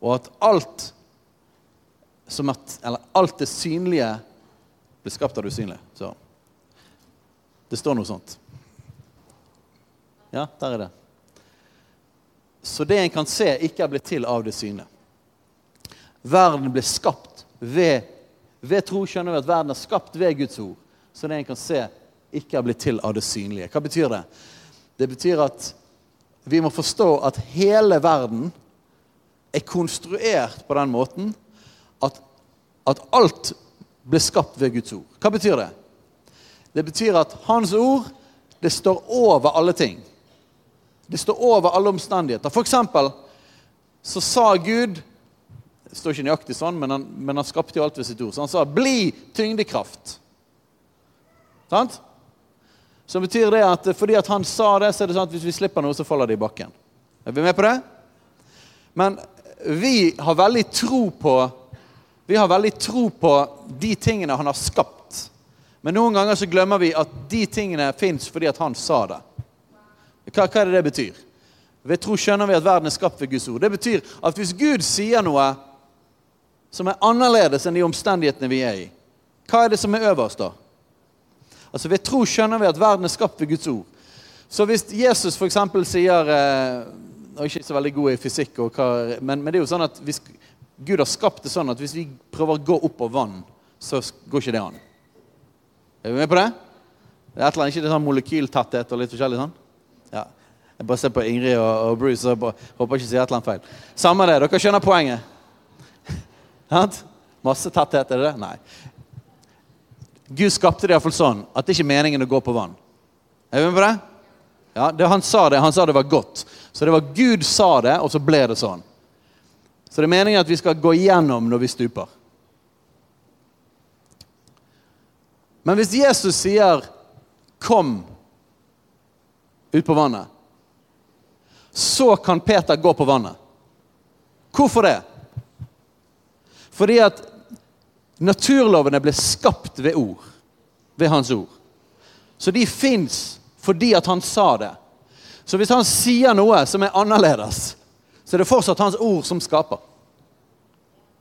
Og at alt eller alt det synlige ble skapt av det usynlige. Så det står noe sånt. Ja, der er det. Så det en kan se, ikke er blitt til av det syne. Verden ble skapt ved, ved tro. skjønner vi at verden er skapt ved Guds ord. Så det en kan se, ikke er blitt til av det synlige. Hva betyr det? Det betyr at vi må forstå at hele verden er konstruert på den måten at, at alt ble skapt ved Guds ord. Hva betyr det? Det betyr at Hans ord det står over alle ting. Det står over alle omstendigheter. For eksempel så sa Gud Det står ikke nøyaktig sånn, men han, men han skapte jo alt ved sitt ord. Så han sa 'bli tyngdekraft'. Sant? Så betyr det at fordi at han sa det, så er det sånn at hvis vi slipper noe, så faller det i bakken. Er vi med på det? Men vi har veldig tro på Vi har veldig tro på de tingene han har skapt. Men noen ganger så glemmer vi at de tingene fins fordi at han sa det. Hva, hva er det det betyr? Ved tro skjønner vi at verden er skapt ved Guds ord. Det betyr at hvis Gud sier noe som er annerledes enn de omstendighetene vi er i, hva er det som er øverst da? Altså Ved tro skjønner vi at verden er skapt ved Guds ord. Så hvis Jesus f.eks. sier eh, Jeg er ikke så veldig god i fysikk, hva, men, men, det er jo sånn at hvis Gud har skapt det sånn at hvis vi prøver å gå opp på vann, så går ikke det an. Er vi med på det? Det er et eller annet, ikke det sånn molekyltetthet og litt forskjellig sånn? Ja. Jeg bare ser på Ingrid og, og Bruce og håper ikke sier et eller annet feil. Samme det. Dere skjønner poenget? Masse tetthet, er det det? Nei. Gud skapte det iallfall sånn at det ikke er meningen å gå på vann. Er vi med på det? Ja, det, Han sa det, han sa det var godt. Så det var Gud sa det, og så ble det sånn. Så det er meningen at vi skal gå igjennom når vi stuper. Men hvis Jesus sier 'kom', ut på vannet, så kan Peter gå på vannet. Hvorfor det? Fordi at naturlovene ble skapt ved ord. Ved hans ord. Så de fins fordi at han sa det. Så hvis han sier noe som er annerledes, så er det fortsatt hans ord som skaper.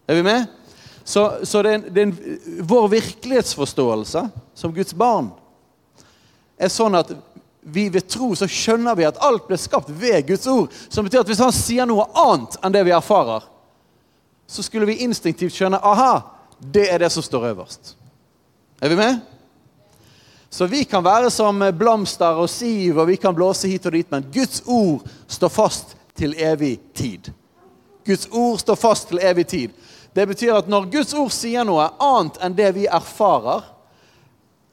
Er vi med? Så, så det er, det er en, vår virkelighetsforståelse som Guds barn er sånn at vi ved tro så skjønner vi at alt ble skapt ved Guds ord. Som betyr at hvis han sier noe annet enn det vi erfarer, så skulle vi instinktivt skjønne aha, det er det som står øverst. Er vi med? Så vi kan være som blomster og siv, og vi kan blåse hit og dit, men Guds ord står fast til evig tid. Guds ord står fast til evig tid. Det betyr at når Guds ord sier noe annet enn det vi erfarer,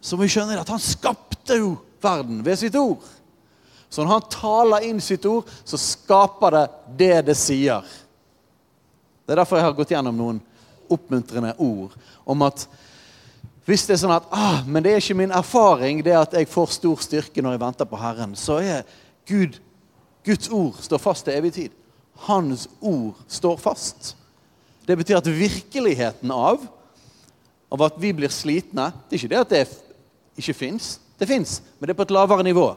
så må vi skjønne at han skapte jo verden ved sitt ord. Så når han taler inn sitt ord, så skaper det det det sier. Det er derfor jeg har gått gjennom noen oppmuntrende ord om at hvis det er sånn at ah, men det er ikke min erfaring det at jeg får stor styrke når jeg venter på Herren, så er Gud, Guds ord står fast til evig tid. Hans ord står fast. Det betyr at virkeligheten av, av at vi blir slitne Det er ikke det at det ikke fins. Det fins, men det er på et lavere nivå.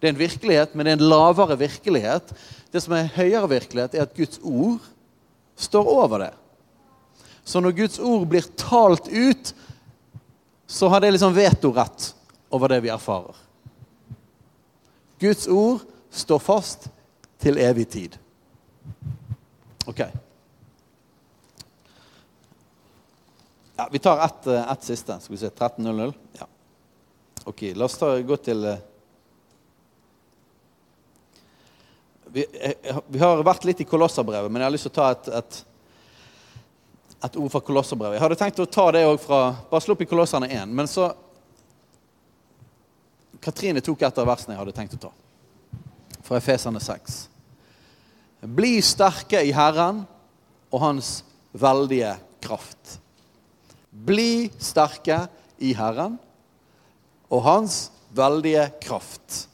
Det er en virkelighet, men det er en lavere virkelighet. Det som er høyere virkelighet, er at Guds ord står over det. Så når Guds ord blir talt ut, så har det liksom vetorett over det vi erfarer. Guds ord står fast til evig tid. Ok. Ja, vi tar ett, et siste. Skal vi se 13.00? Ja. Ok, la oss ta, gå til eh, vi, eh, vi, har vært litt i Kolosserbrevet, men jeg har lyst til å ta et, et et ord fra Kolosserbrevet. Jeg hadde tenkt å ta det òg fra Bare slå opp i Kolosserne 1. Men så Katrine tok et av versene jeg hadde tenkt å ta. Fra Efeserne 6. Bli sterke i Herren og Hans veldige kraft. Bli sterke i Herren og Hans veldige kraft.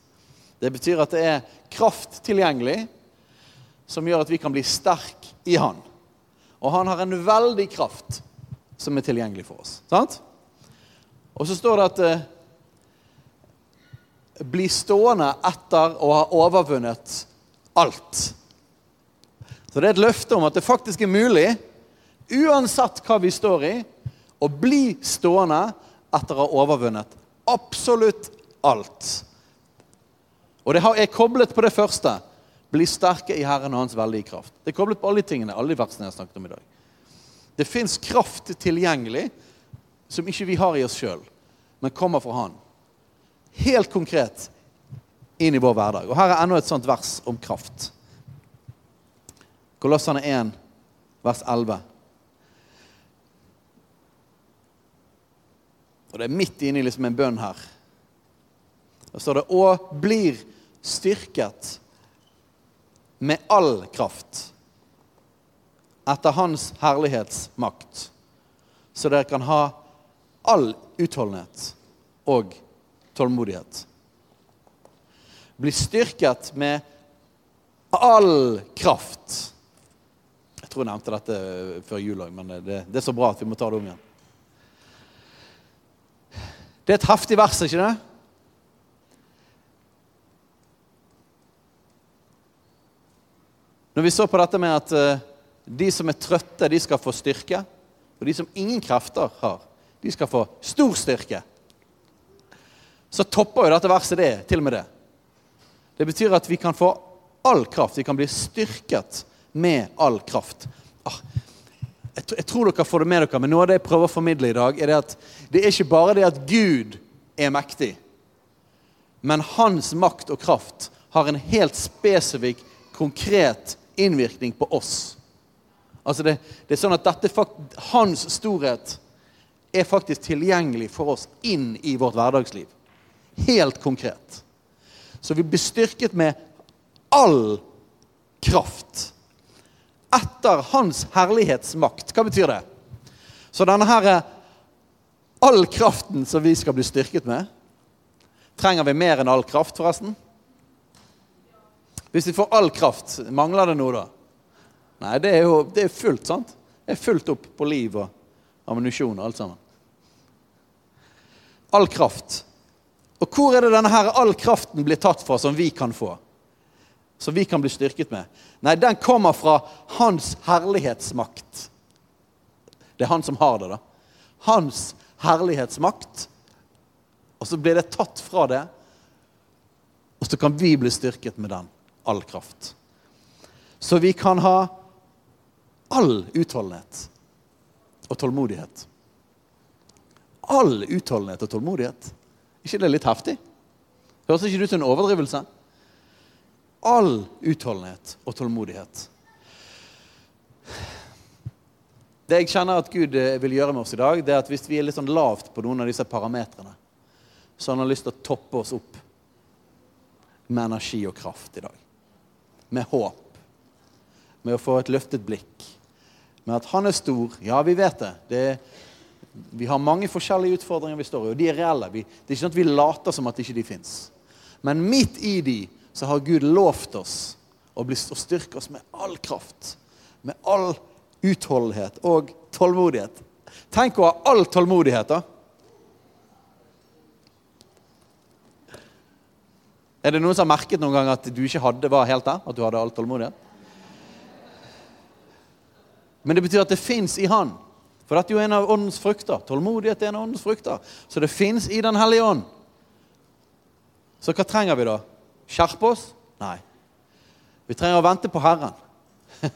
Det betyr at det er kraft tilgjengelig som gjør at vi kan bli sterk i Han. Og han har en veldig kraft som er tilgjengelig for oss. Sant? Og så står det at eh, Bli stående etter å ha overvunnet alt. Så det er et løfte om at det faktisk er mulig, uansett hva vi står i, å bli stående etter å ha overvunnet absolutt alt. Og det er koblet på det første. Bli sterke i Herren og Hans veldige kraft. Det er koblet på alle de tingene, alle de versene jeg har snakket om i dag. Det fins kraft tilgjengelig som ikke vi har i oss sjøl, men kommer fra Han. Helt konkret inn i vår hverdag. Og Her er enda et sånt vers om kraft. Kolossene 1, vers 11. Og det er midt inne i liksom en bønn her. Da står det 'Og blir styrket' med all kraft etter Hans herlighetsmakt, så dere kan ha all utholdenhet og tålmodighet. Bli styrket med all kraft. Jeg tror jeg nevnte dette før jul òg, men det, det, er så bra at vi må ta det om igjen. Det er et heftig vers, ikke det? Når vi så på dette med at uh, de som er trøtte, de skal få styrke, og de som ingen krefter har, de skal få stor styrke, så topper jo dette verset det, til og med det. Det betyr at vi kan få all kraft. Vi kan bli styrket med all kraft. Ah, jeg, tror dere får det med dere, men noe av det jeg prøver å formidle i dag, er det at det er ikke bare det at Gud er mektig, men hans makt og kraft har en helt spesifikk, konkret innvirkning på oss. Altså det, det er sånn at dette, Hans storhet er faktisk tilgjengelig for oss inn i vårt hverdagsliv. Helt konkret. Så vi blir styrket med all kraft. Etter Hans herlighetsmakt. Hva betyr det? Så denne her All kraften som vi skal bli styrket med Trenger vi mer enn all kraft, forresten? Hvis vi får all kraft, mangler det noe da? Nei, det er jo det er fullt, sant? Det er fullt opp på liv og ammunisjon og alt sammen. All kraft. Og hvor er det denne her all kraften blir tatt fra, som vi kan få? Som vi kan bli styrket med? Nei, den kommer fra Hans herlighetsmakt. Det er han som har det, da. Hans herlighetsmakt. Og så blir det tatt fra det, og så kan vi bli styrket med den all kraft. Så vi kan ha all utholdenhet og tålmodighet. All utholdenhet og tålmodighet. ikke det litt heftig? Høres ikke det ut som en overdrivelse? All utholdenhet og tålmodighet. Det jeg kjenner at Gud eh, vil gjøre med oss i dag, det er at hvis vi er litt sånn lavt på noen av disse parametrene, så han har lyst til å toppe oss opp med energi og kraft i dag. Med håp. Med å få et løftet blikk. Med at han er stor. Ja, vi vet det. det vi har mange forskjellige utfordringer vi står i, og de er reelle. Vi, det er ikke sånn at vi later som at ikke de fins. Men midt i de så har Gud lovt oss å, bli, å styrke oss med all kraft. Med all utholdenhet og tålmodighet. Tenk å ha all tålmodighet, da. Er det noen som har merket noen gang at du ikke hadde, var helt der? At du hadde all tålmodighet? Men det betyr at det fins i Han. For dette er jo en av åndens frukter. Tålmodighet er en av åndens frukter. Så det fins i Den hellige ånd. Så hva trenger vi da? Skjerpe oss? Nei. Vi trenger å vente på Herren.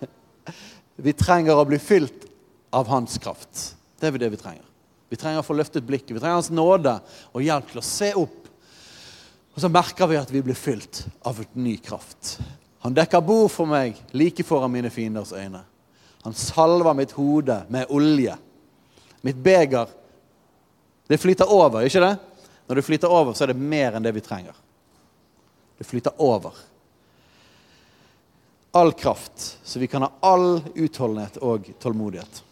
vi trenger å bli fylt av Hans kraft. Det er det vi trenger. Vi trenger å få løftet blikket. Vi trenger Hans nåde og hjelp til å se opp og så merker vi at vi blir fylt av et ny kraft. Han dekker bord for meg like foran mine fienders øyne. Han salver mitt hode med olje. Mitt beger Det flyter over, ikke det? Når det flyter over, så er det mer enn det vi trenger. Det flyter over. All kraft, så vi kan ha all utholdenhet og tålmodighet.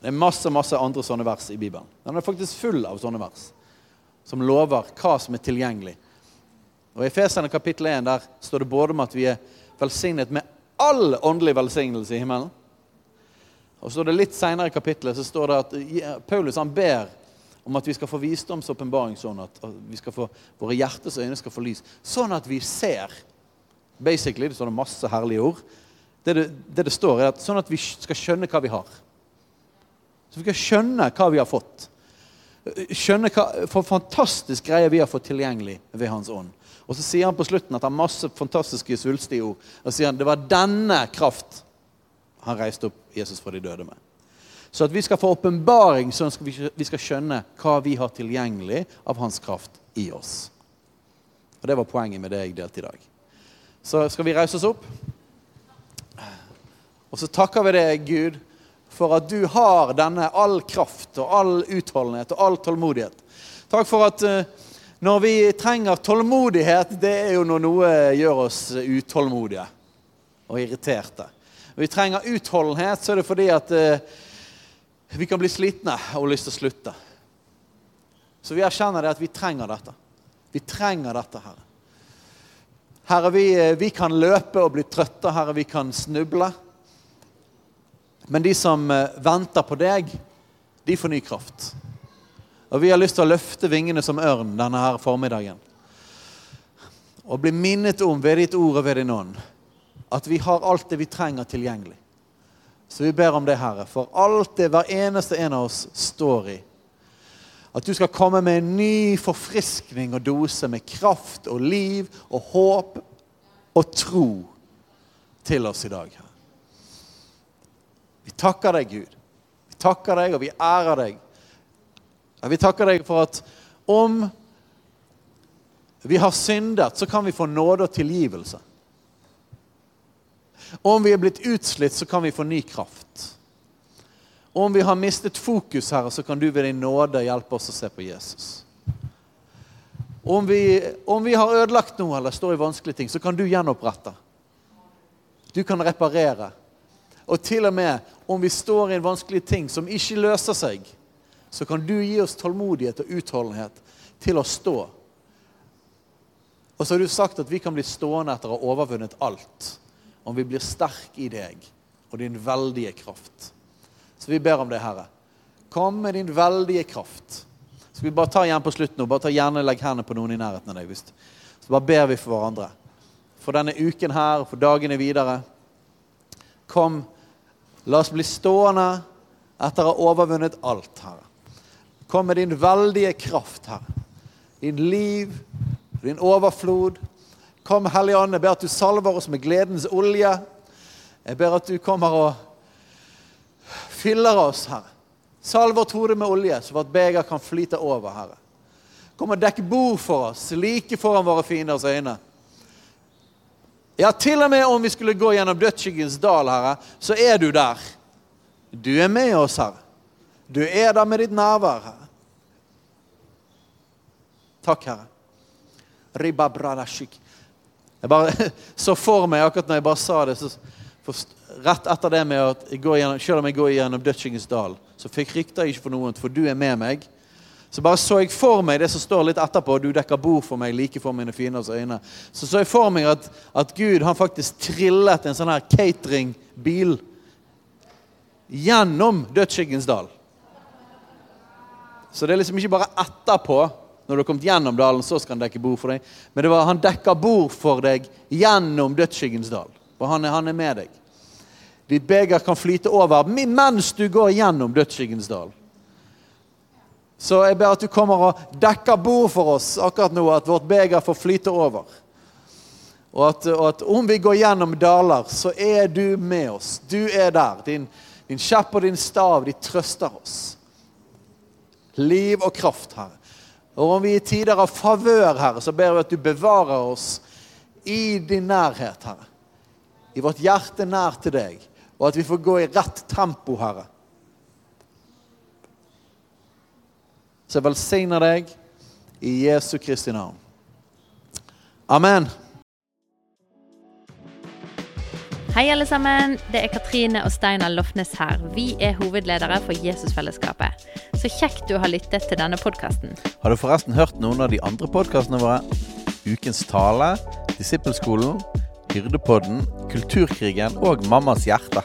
Det er masse masse andre sånne vers i Bibelen. Den er faktisk full av sånne vers som lover hva som er tilgjengelig. Og I Efesene kapittel 1 der står det både om at vi er velsignet med all åndelig velsignelse i himmelen. Og så står det Litt seinere i kapittelet så står det at Paulus han ber om at vi skal få visdomsåpenbaring, sånn at vi skal få, våre hjertes øyne skal få lys. Sånn at vi ser. Basically, Det står det masse herlige ord. Det det, det det, står, er at sånn at vi skal skjønne hva vi har. Så vi skal skjønne hva vi har fått skjønne hva for fantastisk greie vi har fått tilgjengelig ved Hans ånd. Og så sier han på slutten at han har masse fantastiske svulstige ord. Og sier han det var denne kraft han reiste opp Jesus fra de døde med. Så at vi skal få åpenbaring, sånn at vi skal skjønne hva vi har tilgjengelig av hans kraft i oss. Og Det var poenget med det jeg delte i dag. Så skal vi reise oss opp. Og så takker vi deg, Gud for at du har denne all kraft og all utholdenhet og all tålmodighet. Takk for at uh, når vi trenger tålmodighet, det er jo når noe gjør oss utålmodige og irriterte. Når vi trenger utholdenhet, så er det fordi at uh, vi kan bli slitne og lyst til å slutte. Så vi erkjenner det at vi trenger dette. Vi trenger dette, Herre. Herre, vi, eh, vi kan løpe og bli trøtte. Herre, vi kan snuble. Men de som eh, venter på deg, de får ny kraft. Og vi har lyst til å løfte vingene som ørn denne her formiddagen. Og bli minnet om ved ditt ord og ved din ånd at vi har alt det vi trenger tilgjengelig. Så vi ber om det, Herre, for alt det hver eneste en av oss står i. At du skal komme med en ny forfriskning og dose med kraft og liv og håp og tro til oss i dag. Vi takker deg, Gud. Vi takker deg, og vi ærer deg. Vi takker deg for at om vi har syndet, så kan vi få nåde og tilgivelse. Om vi er blitt utslitt, så kan vi få ny kraft. Om vi har mistet fokus, Herre, så kan du ved din nåde hjelpe oss å se på Jesus. Om vi, om vi har ødelagt noe eller står i vanskelige ting, så kan du gjenopprette. Du kan reparere. Og til og med om vi står i en vanskelig ting som ikke løser seg, så kan du gi oss tålmodighet og utholdenhet til å stå. Og så har du sagt at vi kan bli stående etter å ha overvunnet alt. Om vi blir sterke i deg og din veldige kraft. Så vi ber om det, Herre. Kom med din veldige kraft. Skal vi bare ta igjen på slutten nå. Bare ta gjerne legg hendene på noen i nærheten av deg. Visst. Så bare ber vi for hverandre. For denne uken her, for dagene videre. Kom, la oss bli stående etter å ha overvunnet alt, Herre. Kom med din veldige kraft, Herre. Din liv, din overflod. Kom, Hellige Ånd, jeg ber at du salver oss med gledens olje. Jeg ber at du kommer og fyller oss, Herre. Salv vårt hode med olje, så at beger kan flyte over, Herre. Kom og dekk bord for oss, like foran våre fienders øyne. Ja, til og med om vi skulle gå gjennom dødsskyggens dal, Herre, så er du der. Du er med oss, Herre. Du er der med ditt nærvær, Herre. Takk, Herre. Ribba bradashik. Jeg bare så for meg, akkurat når jeg bare sa det, så forst, rett etter det med at jeg går gjennom, selv om jeg går gjennom dødsskyggens dal, så fikk jeg ikke for noen, for du er med meg. Så bare så jeg for meg det som står litt etterpå, du dekker bord for meg like for mine fienders øyne. Så så jeg for meg at, at Gud han faktisk trillet en sånn her cateringbil gjennom dødsskyggens dal. Så det er liksom ikke bare etterpå, når du har kommet gjennom dalen, så skal han dekke bord for deg. Men det var, han dekker bord for deg gjennom dødsskyggens dal. For han er, han er med deg. Ditt beger kan flyte over mens du går gjennom dødsskyggens dal. Så jeg ber at du kommer og dekker bord for oss akkurat nå, at vårt beger får flyte over. Og at, og at, om vi går gjennom daler, så er du med oss. Du er der. Din, din kjepp og din stav, de trøster oss. Liv og kraft, Herre. Og om vi i tider av favør, Herre, så ber vi at du bevarer oss i din nærhet, Herre. I vårt hjerte nær til deg. Og at vi får gå i rett tempo, Herre. Så jeg velsigner deg i Jesu Kristi navn. Amen. Hei, alle sammen. Det er Katrine og Steinar Lofnes her. Vi er hovedledere for Jesusfellesskapet. Så kjekt du har lyttet til denne podkasten. Har du forresten hørt noen av de andre podkastene våre? Ukens tale, Disippelskolen, Hyrdepodden, Kulturkrigen og Mammas hjerte.